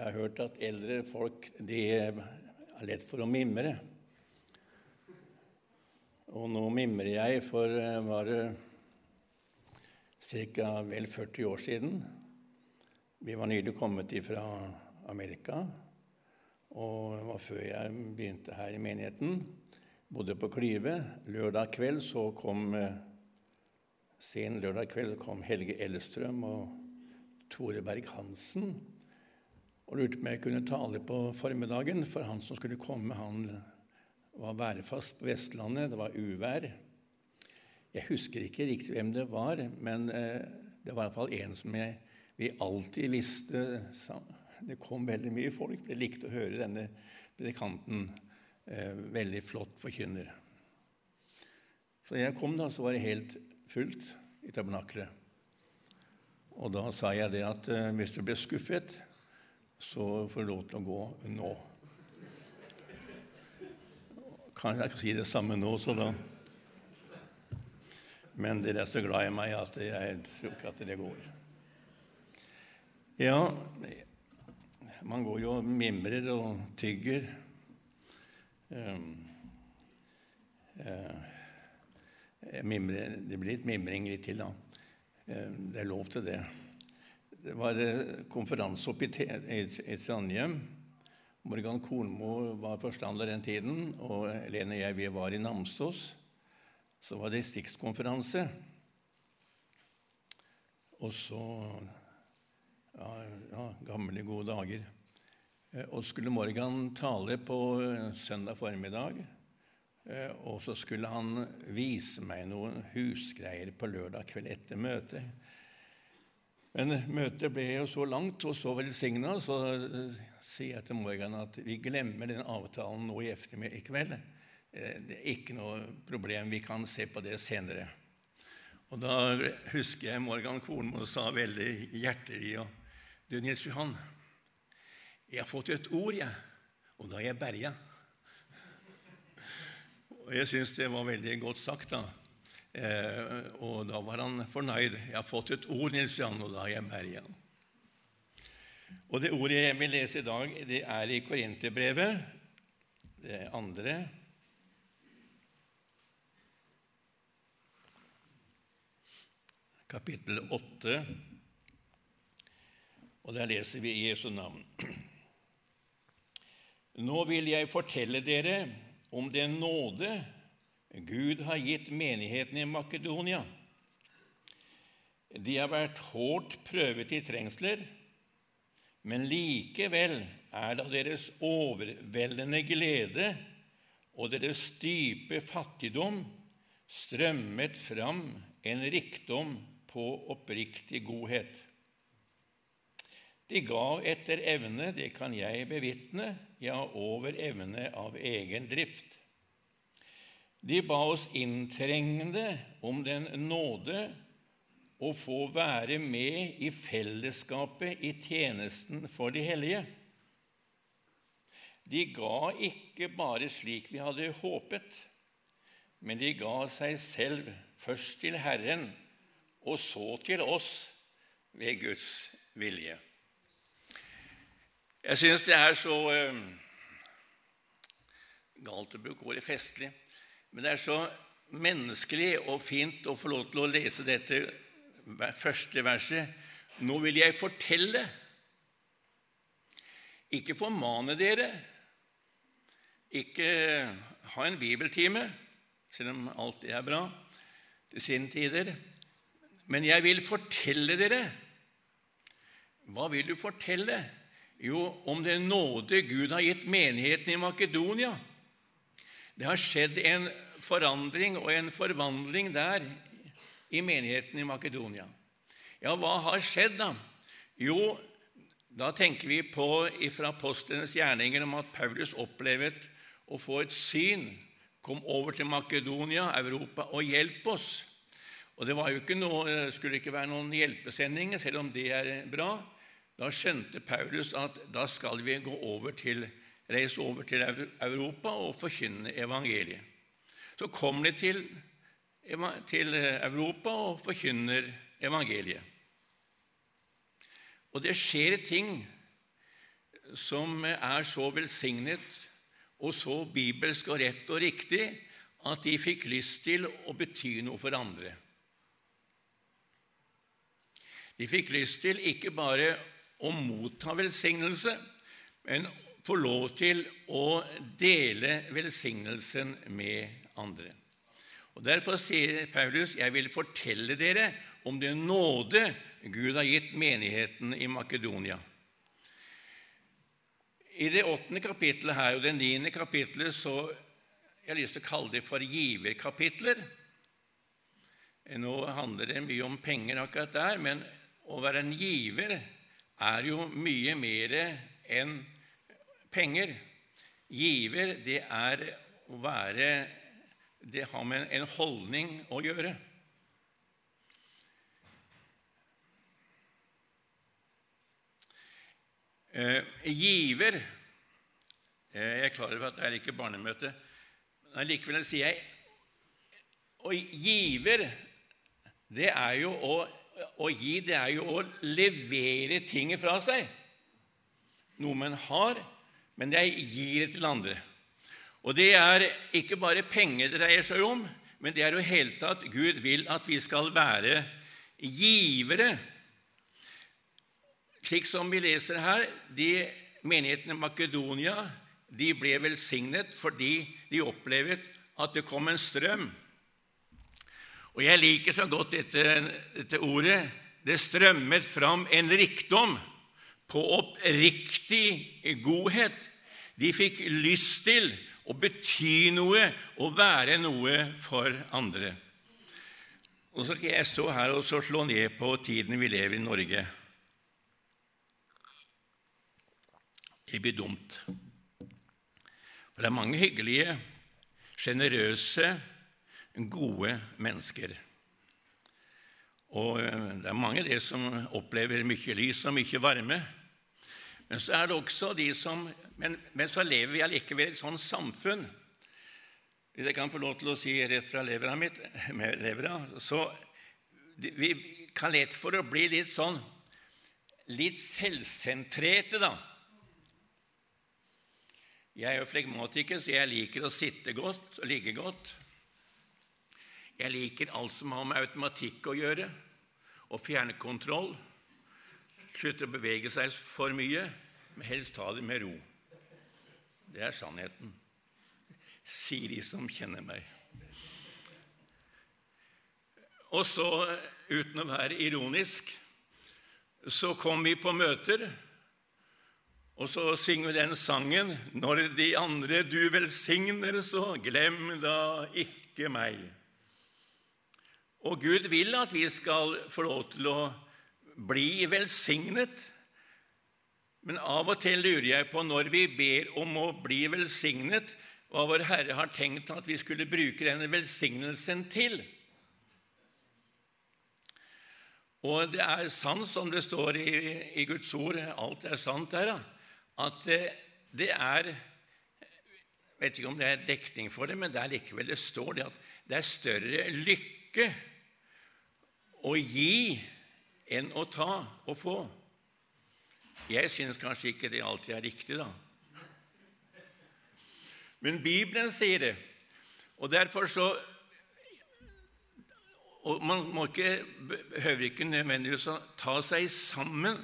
Jeg har hørt at eldre folk de er lett for å mimre. Og nå mimrer jeg for eh, var det ca. vel 40 år siden. Vi var nylig kommet fra Amerika, og det var før jeg begynte her i menigheten. Bodde på Klyve. Lørdag kveld så kom eh, sen lørdag kveld kom Helge Ellestrøm og Tore Berg-Hansen og lurte på om jeg kunne tale på formiddagen, for han som skulle komme, han var værfast på Vestlandet. Det var uvær. Jeg husker ikke riktig hvem det var, men eh, det var iallfall en som jeg, vi alltid visste Det kom veldig mye folk, for jeg likte å høre denne predikanten. Eh, veldig flott forkynner. Så jeg kom, da, så var det helt fullt i tabernaklet. Og da sa jeg det at eh, hvis du ble skuffet, så får du lov til å gå nå. Kan jeg ikke si det samme nå, så da Men dere er så glad i meg at jeg tror ikke at det går. Ja, man går jo og mimrer og tygger. Um, uh, mimre, det blir litt mimring litt til, da. Uh, det er lov til det. Det var eh, konferanse oppe i, i Trondheim. Morgan Kornmo var forstander den tiden, og Lene og jeg vi var i Namsos. Så var det distriktskonferanse. Og så ja, ja, gamle, gode dager. Eh, og skulle Morgan tale på eh, søndag formiddag. Og så skulle han vise meg noen husgreier på lørdag kveld etter møtet. Men møtet ble jo så langt og så velsigna, så uh, sier jeg til Morgan at vi glemmer den avtalen nå i ettermiddag i kveld. Uh, det er ikke noe problem, vi kan se på det senere. Og Da husker jeg Morgan Kornmo sa veldig hjertelig og Du, Nils Johan, jeg har fått et ord, jeg, og da er jeg berga. Og jeg syns det var veldig godt sagt, da. Eh, og da var han fornøyd. 'Jeg har fått et ord, Nils Jan, og da er jeg berga.' Og det ordet jeg vil lese i dag, det er i Korinterbrevet, det andre. Kapittel 8, og der leser vi i Jesu navn. Nå vil jeg fortelle dere om den nåde Gud har gitt menigheten i Makedonia. De har vært hårdt prøvet i trengsler, men likevel er det av deres overveldende glede og deres dype fattigdom strømmet fram en rikdom på oppriktig godhet. De gav etter evne, det kan jeg bevitne, ja, over evne av egen drift. De ba oss inntrengende om den nåde å få være med i fellesskapet i tjenesten for de hellige. De ga ikke bare slik vi hadde håpet, men de ga seg selv først til Herren og så til oss ved Guds vilje. Jeg syns det er så uh, galt å bruke ordet festlig. Men det er så menneskelig og fint å få lov til å lese dette første verset. Nå vil jeg fortelle, ikke formane dere, ikke ha en bibeltime, selv om alt det er bra til sine tider. Men jeg vil fortelle dere. Hva vil du fortelle? Jo, om den nåde Gud har gitt menigheten i Makedonia. Det har skjedd en forandring og en forvandling der i menigheten i Makedonia. Ja, hva har skjedd, da? Jo, da tenker vi på fra apostlenes gjerninger om at Paulus opplevet å få et syn. Kom over til Makedonia, Europa, og hjelp oss. Og Det var jo ikke noe, skulle ikke være noen hjelpesendinger, selv om det er bra. Da skjønte Paulus at da skal vi gå over til reise over til Europa og forkynne evangeliet. Så kommer de til, til Europa og forkynner evangeliet. Og det skjer ting som er så velsignet og så bibelsk og rett og riktig at de fikk lyst til å bety noe for andre. De fikk lyst til ikke bare å motta velsignelse, men få lov til å dele velsignelsen med andre. Og Derfor sier Paulus, 'Jeg vil fortelle dere om det nåde Gud har gitt menigheten i Makedonia'. I det åttende kapittelet her og det niende kapittelet så jeg har lyst til å kalle det for giverkapitler. Nå handler det mye om penger akkurat der, men å være en giver er jo mye mer enn penger. Giver, det er å være Det har med en holdning å gjøre. Eh, giver eh, Jeg er klar over at det er ikke barnemøte, men likevel sier jeg Og giver, det er jo å å gi, det er jo å levere ting fra seg. Noe man har, men jeg gir det til andre. Og det er ikke bare penger det dreier seg om, men det er jo hele tatt Gud vil at vi skal være givere. Slik som vi leser her, de menighetene i Makedonia de ble velsignet fordi de opplevde at det kom en strøm og jeg liker så godt dette, dette ordet. Det strømmet fram en rikdom på oppriktig godhet. De fikk lyst til å bety noe og være noe for andre. Og så skal jeg stå her og slå ned på tiden vi lever i Norge. Det blir dumt. For det er mange hyggelige, sjenerøse, gode mennesker. Og eh, det er mange av de som opplever mye lys og mye varme. Men så er det også de som Men, men så lever vi allikevel i et sånt samfunn Hvis jeg kan få lov til å si rett fra levra mitt, med levera, så vi kan lett for å bli litt sånn litt selvsentrerte, da. Jeg er jo flegmatiker, så jeg liker å sitte godt og ligge godt. Jeg liker alt som har med automatikk å gjøre, og fjernkontroll. Slutter å bevege seg for mye, men helst ta det med ro. Det er sannheten, sier de som kjenner meg. Og så, uten å være ironisk, så kom vi på møter, og så synger vi den sangen 'Når de andre du velsigner, så glem da ikke meg'. Og Gud vil at vi skal få lov til å bli velsignet. Men av og til lurer jeg på, når vi ber om å bli velsignet, hva vår Herre har tenkt at vi skulle bruke denne velsignelsen til. Og det er sant, som det står i, i Guds ord, alt er sant der, at det, det er Jeg vet ikke om det er dekning for det, men det er likevel det står det at det er større lykke å gi enn å ta og få. Jeg syns kanskje ikke det alltid er riktig, da. Men Bibelen sier det, og derfor så og Man må ikke, behøver ikke nødvendigvis å ta seg sammen,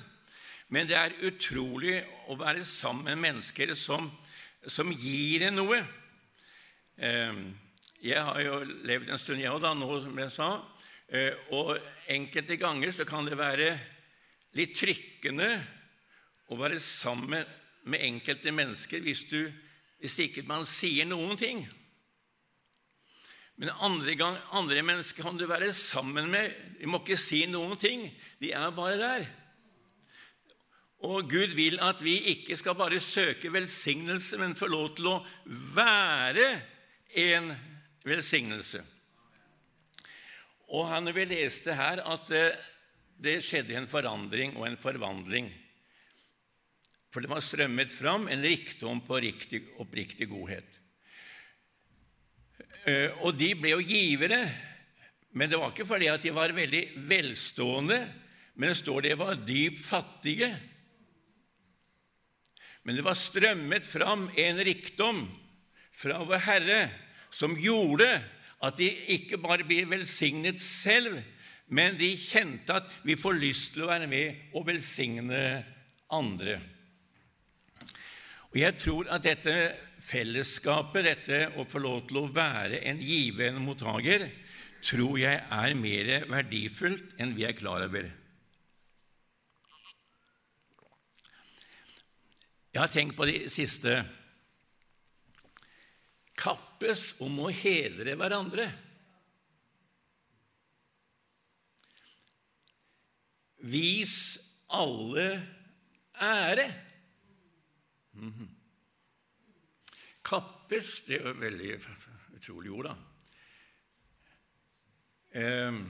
men det er utrolig å være sammen med mennesker som, som gir en noe. Ehm, jeg har jo levd en stund, jeg òg, nå, som jeg sa. Eh, og enkelte ganger så kan det være litt trykkende å være sammen med enkelte mennesker hvis, du, hvis ikke man sier noen ting. Men andre, gang, andre mennesker kan du være sammen med. De må ikke si noen ting. De er bare der. Og Gud vil at vi ikke skal bare søke velsignelse, men få lov til å være en velsignelse. Og når vi leste her at det skjedde en forandring og en forvandling. For det var strømmet fram en rikdom på riktig, oppriktig godhet. Eh, og de ble jo givere, men det var ikke fordi at de var veldig velstående, men det står de var dypt fattige. Men det var strømmet fram en rikdom fra vår Herre som gjorde at de ikke bare blir velsignet selv, men de kjente at vi får lyst til å være med og velsigne andre. Og Jeg tror at dette fellesskapet, dette å få lov til å være en giver enn mottaker, tror jeg er mer verdifullt enn vi er klar over. Jeg har tenkt på de siste kappes om å hedre hverandre. Vis alle ære. -hmm. Kappes Det er et veldig utrolig ord, da. Ehm,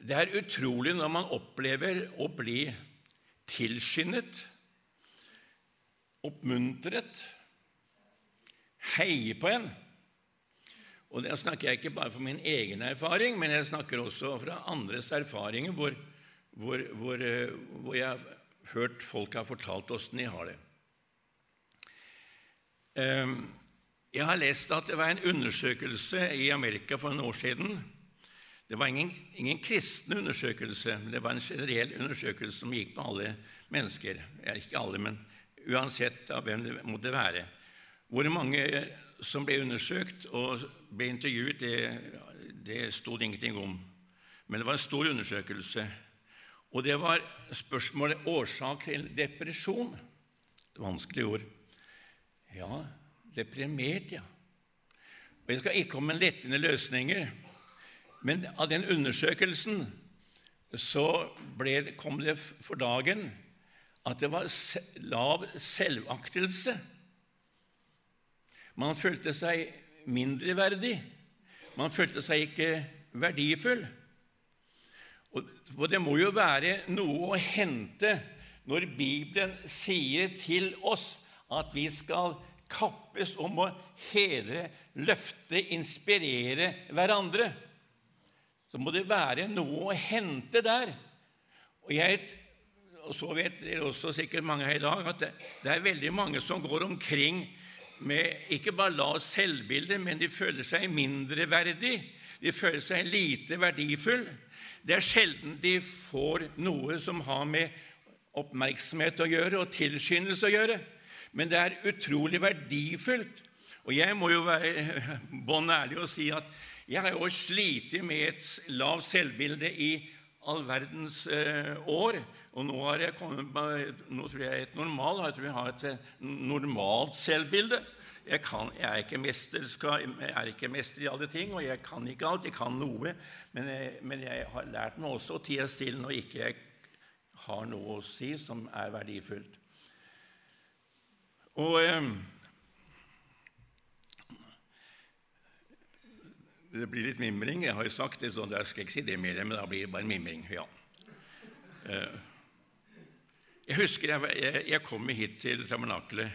det er utrolig når man opplever å bli tilskyndet oppmuntret, heier på en. Og det snakker jeg ikke bare fra min egen erfaring, men jeg snakker også fra andres erfaringer, hvor, hvor, hvor, eh, hvor jeg har hørt folk har fortalt åssen de har det. Ehm, jeg har lest at det var en undersøkelse i Amerika for noen år siden. Det var ingen, ingen kristen undersøkelse, men det var en generell undersøkelse som gikk på alle mennesker. Ikke alle, men uansett av hvem det måtte være. Hvor mange som ble undersøkt og ble intervjuet, det, det sto det ingenting om. Men det var en stor undersøkelse. Og det var spørsmålet årsak til depresjon. Vanskelige vanskelig ord. Ja, deprimert, ja. Og Jeg skal ikke komme med lettende løsninger, men av den undersøkelsen så ble, kom det for dagen at det var lav selvaktelse. Man følte seg mindreverdig. Man følte seg ikke verdifull. Og det må jo være noe å hente når Bibelen sier til oss at vi skal kappes om å hedre, løfte, inspirere hverandre. Så må det være noe å hente der. Og jeg og så vet dere også sikkert mange her i dag at det, det er veldig mange som går omkring med ikke bare lavt selvbilde, men de føler seg mindreverdig. De føler seg lite verdifull. Det er sjelden de får noe som har med oppmerksomhet å gjøre og tilskyndelse å gjøre. Men det er utrolig verdifullt. Og jeg må jo være bånn ærlig og si at jeg har jo slitt med et lavt selvbilde i all verdens eh, år. Og nå har jeg kommet nå tror jeg et normal, jeg tror jeg har et eh, normalt selvbilde. Jeg, kan, jeg, er ikke mester, skal, jeg er ikke mester i alle ting, og jeg kan ikke alt. Jeg kan noe. Men jeg, men jeg har lært meg også å tie stille når ikke jeg har noe å si som er verdifullt. Og eh, Det blir litt mimring. Jeg har jo sagt det, så jeg skal ikke si det mer, men da blir det bare mimring. ja. Eh, jeg husker jeg, jeg kom hit til tabernakelet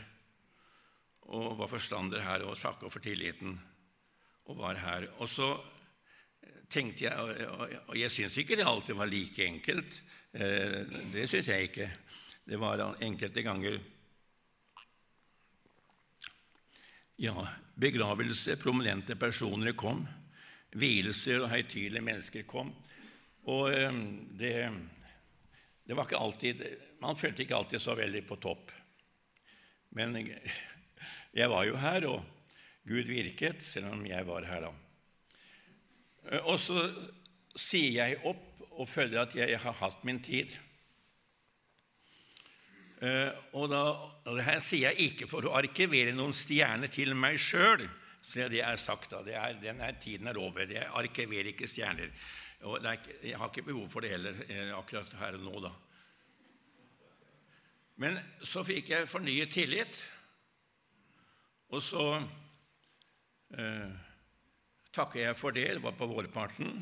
og var forstander her og takka for tilliten og var her. Og så tenkte jeg Og jeg syns ikke det alltid var like enkelt. Eh, det syns jeg ikke. Det var enkelte ganger Ja, begravelse, prominente personer kom vielser og høytidelige mennesker kom. Og ehm, det, det, var ikke alltid Man følte ikke alltid så veldig på topp. Men jeg var jo her, og Gud virket, selv om jeg var her da. Og så sier jeg opp og føler at jeg har hatt min tid. Og, da, det her sier jeg ikke for å arkivere noen stjerner til meg sjøl, så det er sagt da, er, den er, Tiden er over. Jeg arkiverer ikke stjerner. Og er, jeg har ikke behov for det heller eh, akkurat her og nå, da. Men så fikk jeg fornyet tillit, og så eh, takker jeg for det. Det var på vårparten.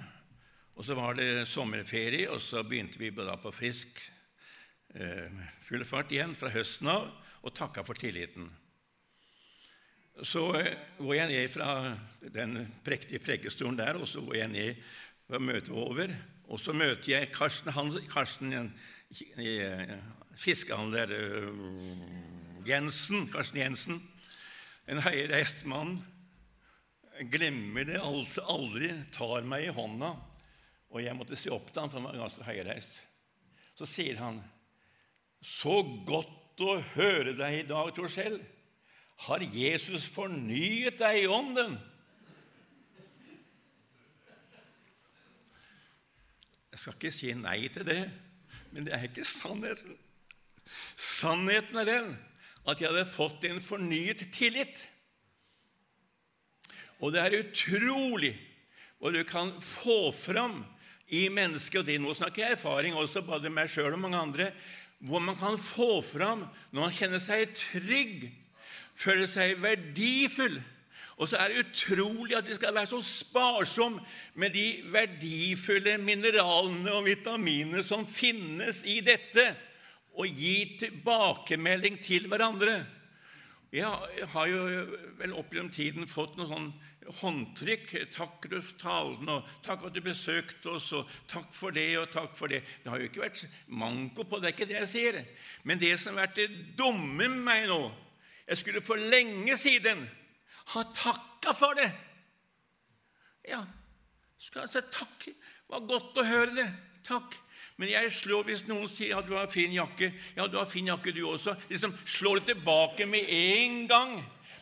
Og så var det sommerferie, og så begynte vi da på frisk eh, full fart igjen fra høsten av og takka for tilliten. Så eh, går jeg ned fra den prektige prekestolen der, og så går jeg ned fra møtet over. Og så møter jeg Karsten, Hans, Karsten fiskehandler Jensen, Karsten Jensen, en høyreist mann, glemmer det aldri, tar meg i hånda, og jeg måtte se opp til han, for han var ganske høyreist. Så sier han, 'Så godt å høre deg i dag, Torskjell. Har Jesus fornyet deg i ånden?' Jeg skal ikke si nei til det, men det er ikke sannheten. Sannheten er den at jeg hadde fått en fornyet tillit. Og det er utrolig hva du kan få fram i mennesket. Og det nå snakker jeg erfaring også, både meg sjøl og mange andre. Hvor man kan få fram når man kjenner seg trygg, føler seg verdifull. Og så er det utrolig at vi skal være så sparsom med de verdifulle mineralene og vitaminene som finnes i dette og gi tilbakemelding til hverandre. Jeg har jo vel opp gjennom tiden fått noen sånn håndtrykk. 'Takk for talen', og 'takk at du besøkte oss', og 'takk for det', og 'takk for det'. Det har jo ikke vært manko på det, det er ikke det jeg sier. Men det som har vært det dumme med meg nå Jeg skulle for lenge siden ha takka for det. Ja, skal jeg si takk. Det var godt å høre det. Takk. Men jeg slår hvis noen sier ja, du har fin jakke. Ja, du har fin jakke, du også. Liksom slår det tilbake med en gang.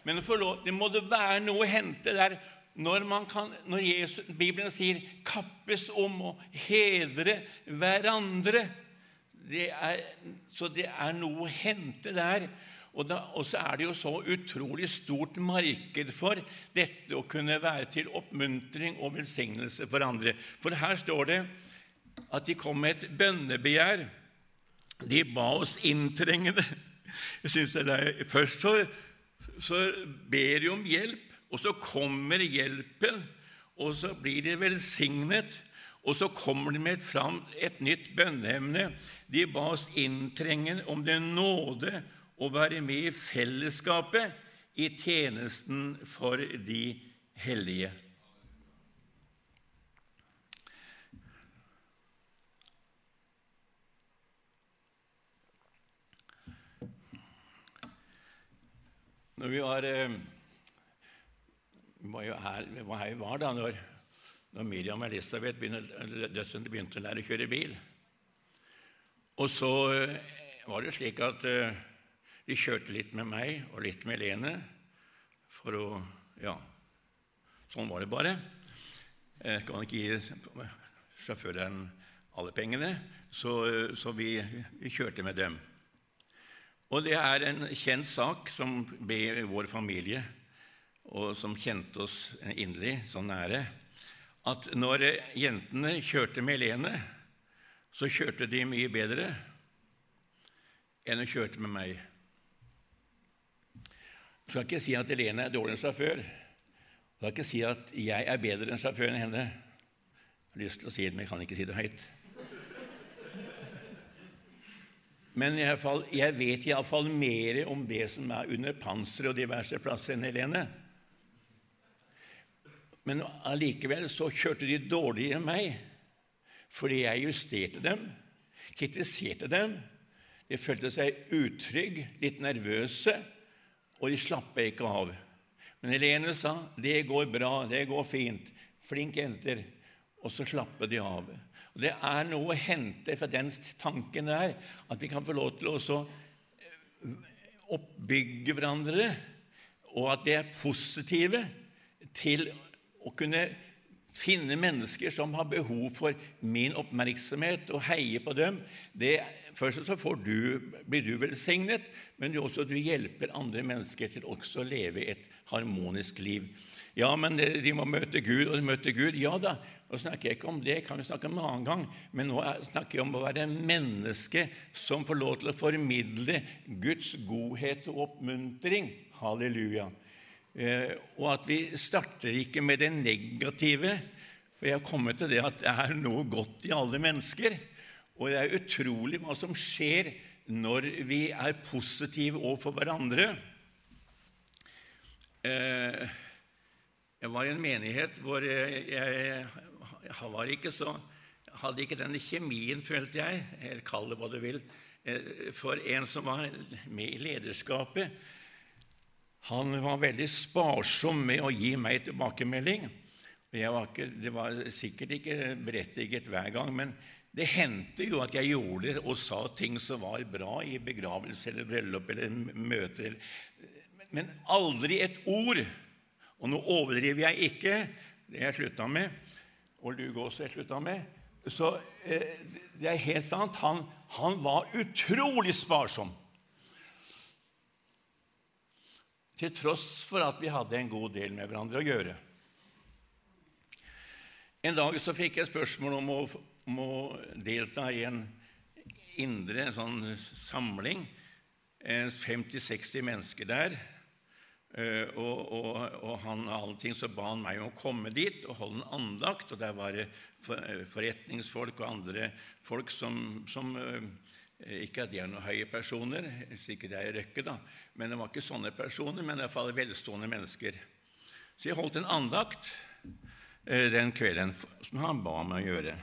Men det må det være noe å hente der når, kan, når Jesus, Bibelen sier 'kappes om å hedre hverandre'. Det er, så det er noe å hente der. Og, da, og, så er det jo så utrolig stort marked for dette å kunne være til oppmuntring og velsignelse for andre. For her står det at de kom med et bønnebegjær. De ba oss inntrengende. Jeg synes det er, Først så, så ber de om hjelp, og så kommer hjelpen, og så blir de velsignet. Og så kommer de med fram et nytt bønneemne. De ba oss inntrengende om den nåde å være med i fellesskapet i tjenesten for de hellige. Når vi var, eh, var her, her var da når, når Miriam og Elisabeth begynte, begynte å lære å kjøre bil. Og så eh, var det slik at eh, de kjørte litt med meg og litt med Lene for å Ja, sånn var det bare. Jeg kan ikke gi sjåføren alle pengene, så, så vi, vi kjørte med dem. Og det er en kjent sak som ble vår familie, og som kjente oss inderlig så nære, at når jentene kjørte med Lene, så kjørte de mye bedre enn hun kjørte med meg. Skal ikke si at Helene er dårlig sjåfør. Jeg skal ikke si at jeg er bedre enn sjåføren enn henne. Jeg har lyst til å si det, men jeg kan ikke si det høyt. Men i fall, jeg vet iallfall mer om det som er under panseret og diverse plasser enn Helene. Men allikevel så kjørte de dårligere enn meg fordi jeg justerte dem, kritiserte dem. De følte seg utrygge, litt nervøse, og de slappa ikke av. Men Helene sa 'Det går bra, det går fint'. Flinke jenter. Og så slappet de av. Og Det er noe å hente fra den tanken der, at vi kan få lov til å eh, oppbygge hverandre, og at det er positive til å kunne finne mennesker som har behov for min oppmerksomhet, og heie på dem. Det, først så du, blir du velsignet, men du også du hjelper andre mennesker til også å leve et harmonisk liv. Ja, men de må møte Gud, og de møter Gud. Ja da, nå snakker jeg ikke om det, kan vi snakke om en annen gang, men nå snakker jeg om å være menneske som får lov til å formidle Guds godhet og oppmuntring. Halleluja. Eh, og at vi starter ikke med det negative. For jeg har kommet til det at det er noe godt i alle mennesker. Og det er utrolig hva som skjer når vi er positive overfor hverandre. Eh, jeg var i en menighet hvor jeg var ikke så hadde ikke denne kjemien, følte jeg, eller kall det hva du vil, eh, for en som var med i lederskapet. Han var veldig sparsom med å gi meg tilbakemelding. Var ikke, det var sikkert ikke berettiget hver gang, men det hendte jo at jeg gjorde og sa ting som var bra i begravelse eller bryllup eller møter. Men aldri et ord. Og nå overdriver jeg ikke, det jeg slutta med, og Luge også jeg slutta med. Så eh, det er helt sant. Han, han var utrolig sparsom. Til tross for at vi hadde en god del med hverandre å gjøre. En dag så fikk jeg spørsmål om å, om å delta i en indre en sånn samling. 50-60 mennesker der. Eh, og, og, og han allting så ba han meg om å komme dit og holde en andakt. og Der var det eh, forretningsfolk og andre folk som, som eh, Ikke at de er noen høye personer, sikkert det er Røkke, da, men det var ikke sånne personer, men i hvert fall velstående mennesker. Så jeg holdt en andakt den kvelden som han ba meg å gjøre.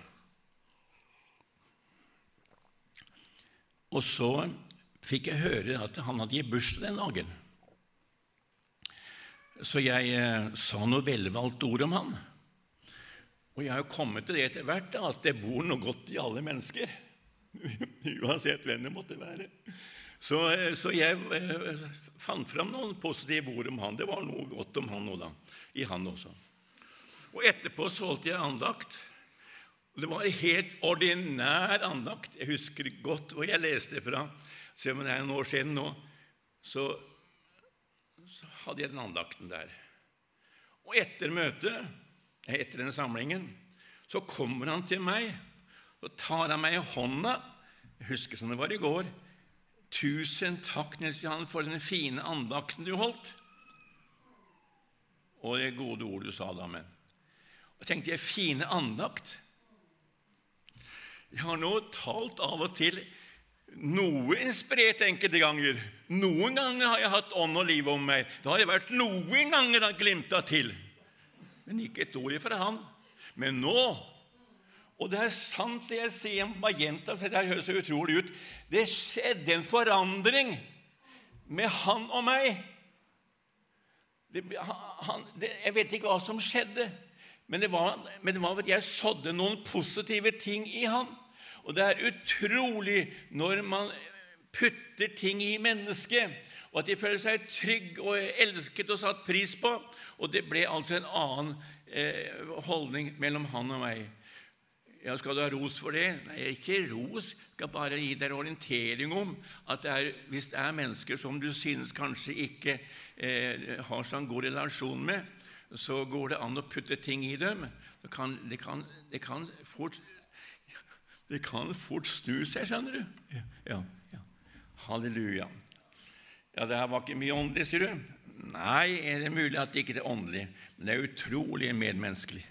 Og så fikk jeg høre at han hadde gitt bursdag den dagen. Så jeg eh, sa noe velvalgt ord om han. Og jeg har jo kommet til det etter hvert at det bor noe godt i alle mennesker. Uansett hvem det måtte være. Så, eh, så jeg eh, fant fram noen positive ord om han. Det var noe godt om han nå da. I han også. Og etterpå holdt jeg andakt. Det var helt ordinær andakt. Jeg husker godt hvor jeg leste fra. Se om det er en år siden nå, så så hadde jeg den andakten der. Og etter møtet, etter den samlingen, så kommer han til meg og tar han meg i hånda. Jeg husker som det var i går. 'Tusen takk, Nils Johan, for den fine andakten du holdt.' Og det gode ordet du sa, da, men. Og tenkte jeg, fine andakt? Jeg har nå talt av og til noe inspirert enkelte ganger. Noen ganger har jeg hatt ånd og liv om meg. Det har jeg vært noen ganger han glimta til. Men ikke et ord ifra han. Men nå Og det er sant, det jeg sier om Magenta, for det høres utrolig ut. Det skjedde en forandring med han og meg. Det, han, det, jeg vet ikke hva som skjedde, men det var, men det var at jeg sådde noen positive ting i han. Og det er utrolig når man putter ting i mennesket, og at de føler seg trygg og elsket og satt pris på. Og det ble altså en annen eh, holdning mellom han og meg. Ja, Skal du ha ros for det? Nei, ikke ros. Jeg skal bare gi deg orientering om at det er, hvis det er mennesker som du synes kanskje ikke eh, har sånn god relasjon med, så går det an å putte ting i dem. Det kan, det kan, det kan fort det kan fort snu seg, skjønner du. Ja, ja. Halleluja. Ja, det her var ikke mye åndelig, sier du. Nei, er det mulig at det ikke er åndelig, men det er utrolig medmenneskelig.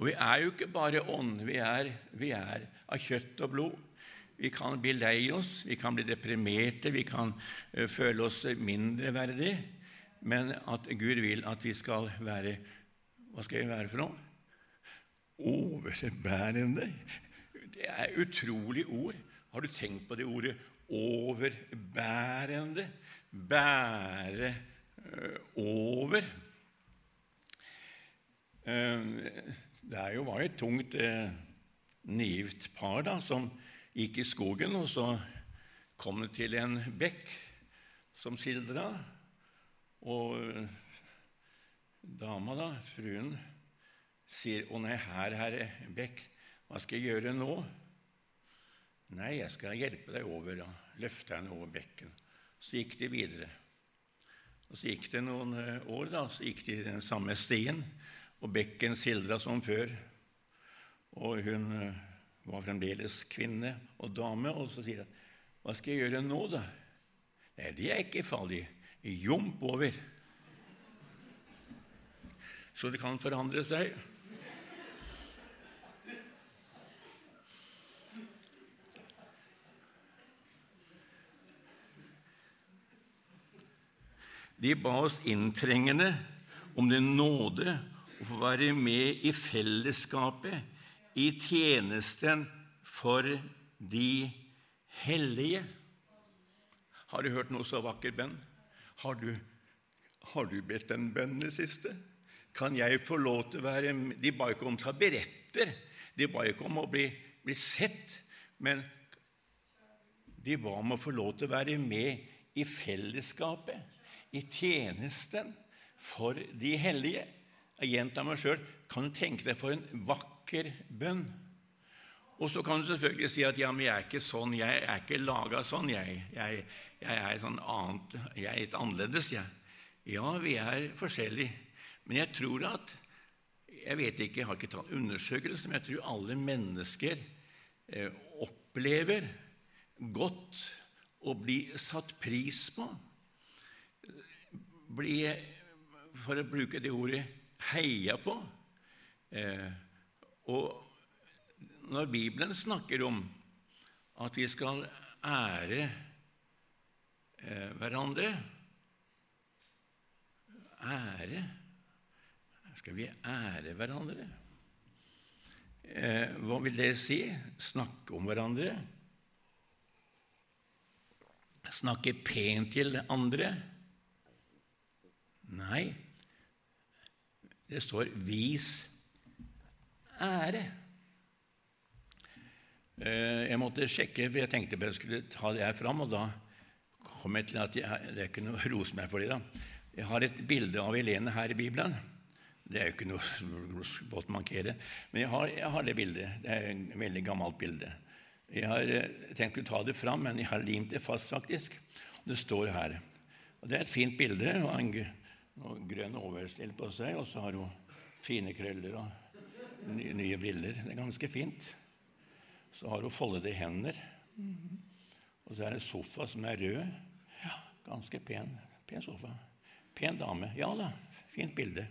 Og vi er jo ikke bare ånd, vi er, vi er av kjøtt og blod. Vi kan bli lei oss, vi kan bli deprimerte, vi kan uh, føle oss mindreverdige. Men at Gud vil at vi skal være Hva skal vi være for noe? Overbærende. Det er utrolig ord. Har du tenkt på det ordet overbærende? Bære øh, over. Øh, det jo, var jo et tungt eh, nygift par da, som gikk i skogen, og så kom det til en bekk som sildra. Og dama, da, fruen, sier 'Å nei, her, herre Bekk, hva skal jeg gjøre nå?' 'Nei, jeg skal hjelpe deg over.' Da. Løfte henne over bekken. Så gikk de videre. Og Så gikk det noen eh, år, da, så gikk de den samme stien, og bekken sildra som før. Og hun eh, var fremdeles kvinne og dame, og så sier hun, 'Hva skal jeg gjøre nå, da?' 'Nei, det er ikke farlig. Jomp over.' Så det kan forandre seg. De ba oss inntrengende om den nåde få være med i fellesskapet i tjenesten for de hellige. Har du hørt noe så vakker bønn? Har du, har du bedt den bønnen det siste? Kan jeg få lov til å være med? De ba ikke om å ta beretter, de ba ikke om å bli, bli sett, men de ba om å få lov til å være med i fellesskapet, i tjenesten for de hellige. Jeg gjentar meg sjøl kan du tenke deg for en vakker bønn? Og så kan du selvfølgelig si at ja, men jeg er ikke sånn, jeg er ikke laga sånn. Jeg, jeg, jeg, er sånn annet, jeg er litt annerledes, jeg. Ja, vi er forskjellige. Men jeg tror at Jeg vet ikke, jeg har ikke tatt undersøkelse, men jeg tror alle mennesker eh, opplever godt å bli satt pris på. Bli, for å bruke det ordet, heia på. Eh, og når Bibelen snakker om at vi skal ære eh, hverandre Ære Skal vi ære hverandre? Eh, hva vil det si? Snakke om hverandre? Snakke pent til andre? Nei, det står 'vis ære'. Eh, jeg måtte sjekke, for jeg tenkte jeg skulle ta det her fram, og da kom jeg til at jeg, det er ikke noe å rose meg for det. da. Jeg har et bilde av Helene her i Bibelen. Det er jo ikke noe godt mankere, men jeg har, jeg har, det bildet. Det er et veldig gammelt bilde. Jeg har eh, tenkt å ta det fram, men jeg har limt det fast, faktisk. Det står her. Og Det er et fint bilde. og en noe grønn overstell på seg, og så har hun fine krøller og nye, briller. Det er ganske fint. Så har hun foldede hender. Og så er det sofa som er rød. Ja, ganske pen, pen sofa. Pen dame. Ja da, fint bilde.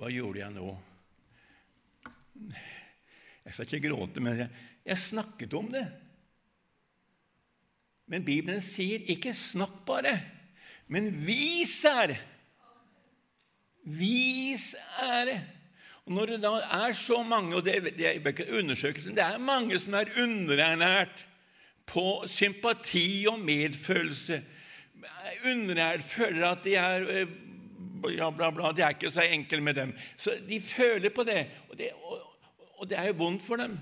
Hva gjorde jeg nå? Jeg skal ikke gråte, men jeg, jeg snakket om det. Men Bibelen sier ikke 'snakk bare', men 'vis ære'. Vis ære. Og Når det da er så mange, og det, det det er mange som er underernært på sympati og medfølelse. Underernært føler at de er eh, ja, bla, bla, Det er ikke så enkelt med dem. Så de føler på det, og det, og, og det er jo vondt for dem.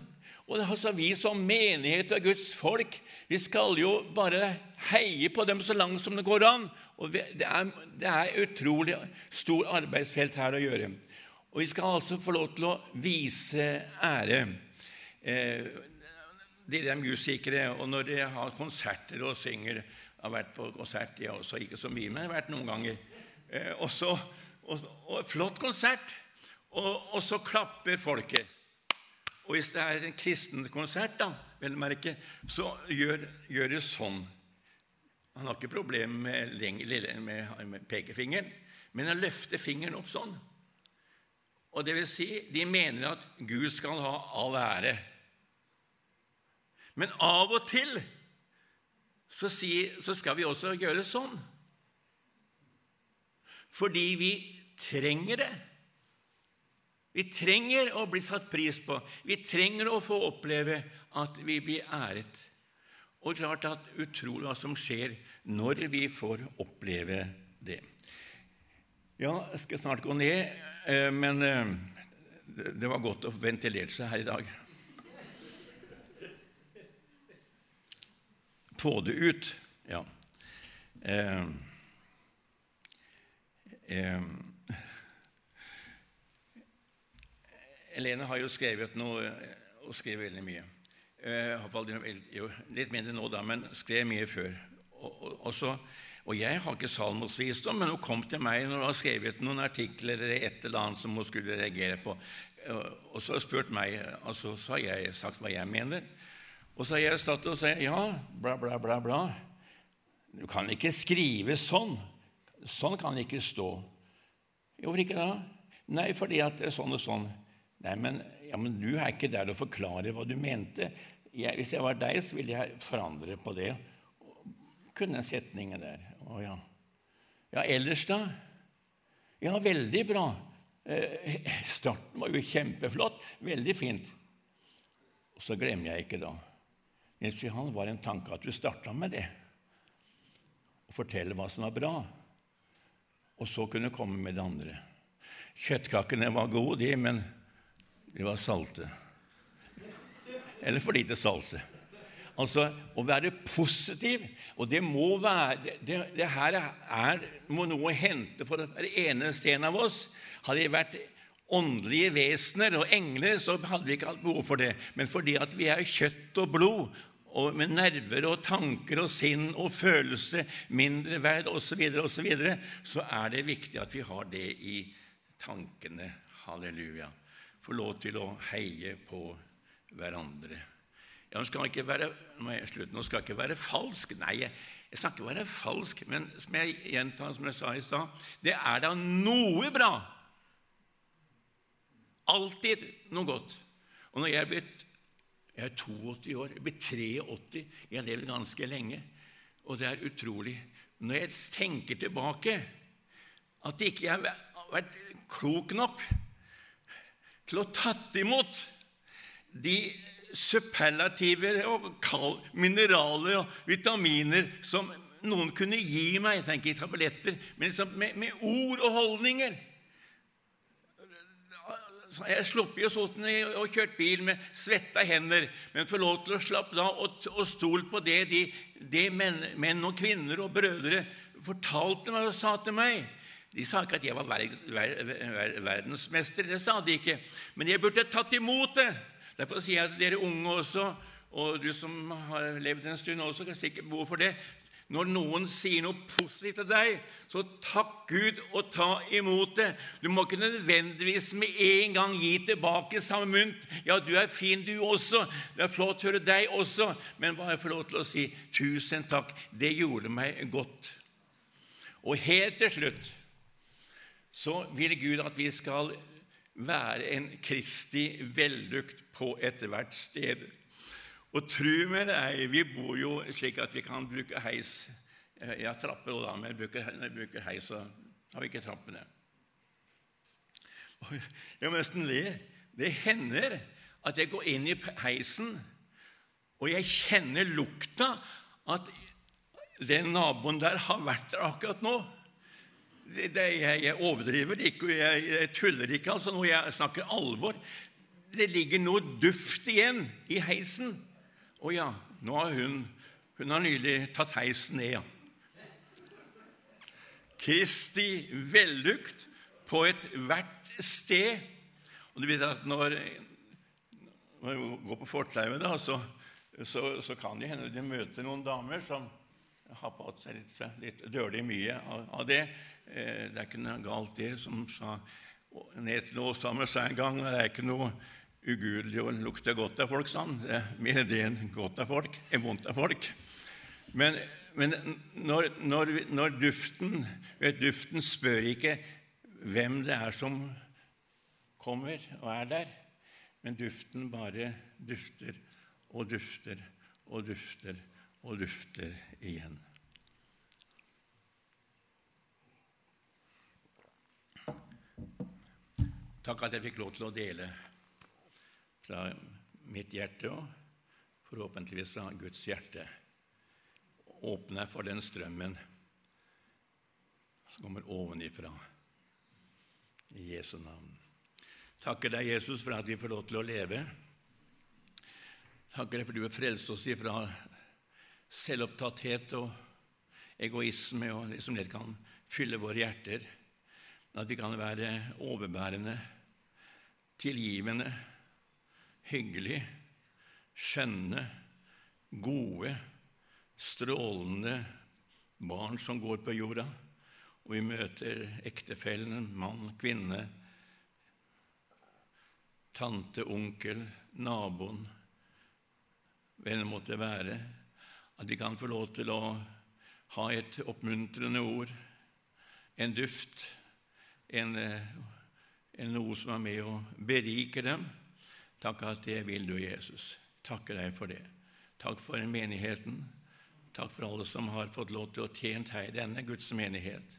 Og altså, Vi som menighet og Guds folk vi skal jo bare heie på dem så langt som det går an. Og Det er, det er utrolig stor arbeidsfelt her å gjøre. Og vi skal altså få lov til å vise ære. Eh, dere er musikere, og når dere har konserter og synger Jeg har vært på konsert, jeg også, ikke så mye, men jeg har vært noen ganger. Eh, og, så, og, og Flott konsert, og, og så klapper folket. Og hvis det er en kristen konsert, da, vel merke, så gjør, gjør, det sånn. Han har ikke problemer med, med, med, pekefingeren, men han løfter fingeren opp sånn. Og det vil si, de mener at Gud skal ha all ære. Men av og til så, sier, så skal vi også gjøre sånn. Fordi vi trenger det. Vi trenger å bli satt pris på. Vi trenger å få oppleve at vi blir æret. Og klart at utrolig hva som skjer når vi får oppleve det. Ja, jeg skal snart gå ned, eh, men eh, det var godt å ventilere seg her i dag. Få det ut, ja. Eh, eh, Helene har jo skrevet noe, og skrev veldig mye. Jo, litt mindre nå, da, men skrev mye før. Og, og, så, og jeg har ikke salmosvisdom, men hun kom til meg når hun har skrevet noen artikler eller et eller annet som hun skulle reagere på. Og så har hun spurt meg, og så har jeg sagt hva jeg mener. Og så har jeg stått og sagt ja, bla, bla, bla, bla. Du kan ikke skrive sånn. Sånn kan det ikke stå. Hvorfor ikke da? Nei, fordi at det er sånn og sånn. Nei, men, ja, men du er ikke der å forklare hva du mente. Jeg, hvis jeg var deg, så ville jeg forandre på det. Kunne den setningen der. Å ja. Ja, ellers, da? Ja, veldig bra. Eh, starten var jo kjempeflott. Veldig fint. Og så glemmer jeg ikke da Nils Johan var en tanke at du starta med det. Å fortelle hva som var bra. Og så kunne du komme med det andre. Kjøttkakene var gode, de, men de var salte. Eller for lite salte. Altså å være positiv. Og det må være Det, det her er, må noe hente for hver eneste en av oss. Hadde vi vært åndelige vesener og engler, så hadde vi ikke hatt behov for det. Men fordi at vi er kjøtt og blod, og med nerver og tanker og sinn og følelse, mindre verd osv., så, videre, og så, videre, så er det viktig at vi har det i tankene. Halleluja. Få lov til å heie på hverandre. Ja, nå skal ikke være, nå jeg skal ikke være falsk. Nei, jeg, jeg skal ikke være falsk, men som jeg gjentar, som jeg sa i stad, det er da noe bra. Alltid noe godt. Og når jeg er blitt jeg er 82 år, jeg blir 83. Jeg har levd ganske lenge. Og det er utrolig. Når jeg tenker tilbake, at ikke jeg har vært klok nok til å tatt imot de superlativer og mineraler og vitaminer som noen kunne gi meg, jeg tenker ikke tabletter, men med, med, ord og holdninger. Jeg sluppet jo soten og kjørt bil med svetta hender, men få lov til å slappe av og, og stole på det de, de menn, menn, og kvinner og brødre fortalte meg og sa til meg. De sa ikke at jeg var verdensmester, det sa de ikke, men jeg burde tatt imot det. Derfor sier jeg til dere unge også, og du som har levd en stund også, kan sikkert behov for det. Når noen sier noe positivt til deg, så takk Gud og ta imot det. Du må ikke nødvendigvis med en gang gi tilbake samme mynt. Ja, du er fin, du også. Det er flott å høre deg også. Men bare få lov til å si tusen takk. Det gjorde meg godt. Og helt til slutt så vil Gud at vi skal være en Kristi vellukt på ethvert sted. Og tru meg, vi bor jo slik at vi kan bruke heis. Jeg har trapper da, men bruker, jeg bruker heis, så har vi ikke trappene. Jeg må nesten le. Det hender at jeg går inn i heisen, og jeg kjenner lukta at den naboen der har vært der akkurat nå det, jeg, jeg, overdriver ikke, jeg, jeg tuller ikke. altså Når jeg snakker alvor Det ligger noe duft igjen i heisen. Å ja, nå har hun Hun har nylig tatt heisen ned, ja. Kristi vellukt på ethvert sted. Og du vet at når, når jeg går på fortauet, så, så, så, kan det hende du møter noen damer som har på seg litt, litt dølig mye av, av det. Eh, det er ikke noe galt, det, som sa ned til Åshammer sa en gang. Det er ikke noe ugudelig å lukte godt av folk, sa han. Det er mer det enn godt av folk enn vondt av folk. Men, men når, når, når, duften vet, Duften spør ikke hvem det er som kommer og er der, men duften bare dufter og dufter og dufter og dufter igjen. Takk at jeg fikk lov til å dele fra mitt hjerte og forhåpentligvis fra Guds hjerte. Åpne for den strømmen som kommer ovenifra. I Jesu navn. Takker deg, Jesus, for at vi får lov til å leve. Takker deg for at du har frelst oss ifra selvopptatthet og egoisme og det som lett kan fylle våre hjerter. At vi kan være overbærende, tilgivende, hyggelige, skjønne, gode, strålende barn som går på jorda. Og vi møter ektefellen, mann, kvinne, tante, onkel, naboen, hvem det måtte være. At de kan få lov til å ha et oppmuntrende ord, en duft en, eh, en noe som er med å berike dem. Takk at det vil du, Jesus. Takker deg for det. Takk for menigheten. Takk for alle som har fått lov til å tjene her i denne Guds menighet.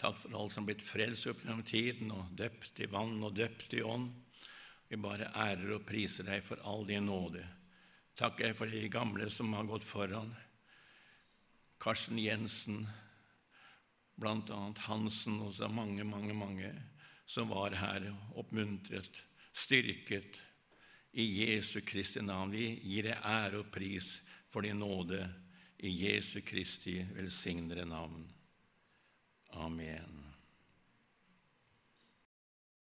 Takk for alle som har blitt frelst opp gjennom tiden, og døpt i vann og døpt i ånd. Vi bare ærer og priser deg for all din nåde. Jeg for de gamle som har gått foran. Karsten Jensen, annet Hansen og så mange, mange, mange som var her, oppmuntret, styrket. I Jesu Kristi navn. Vi gir deg ære og pris for din nåde i Jesu Kristi velsignede navn. Amen.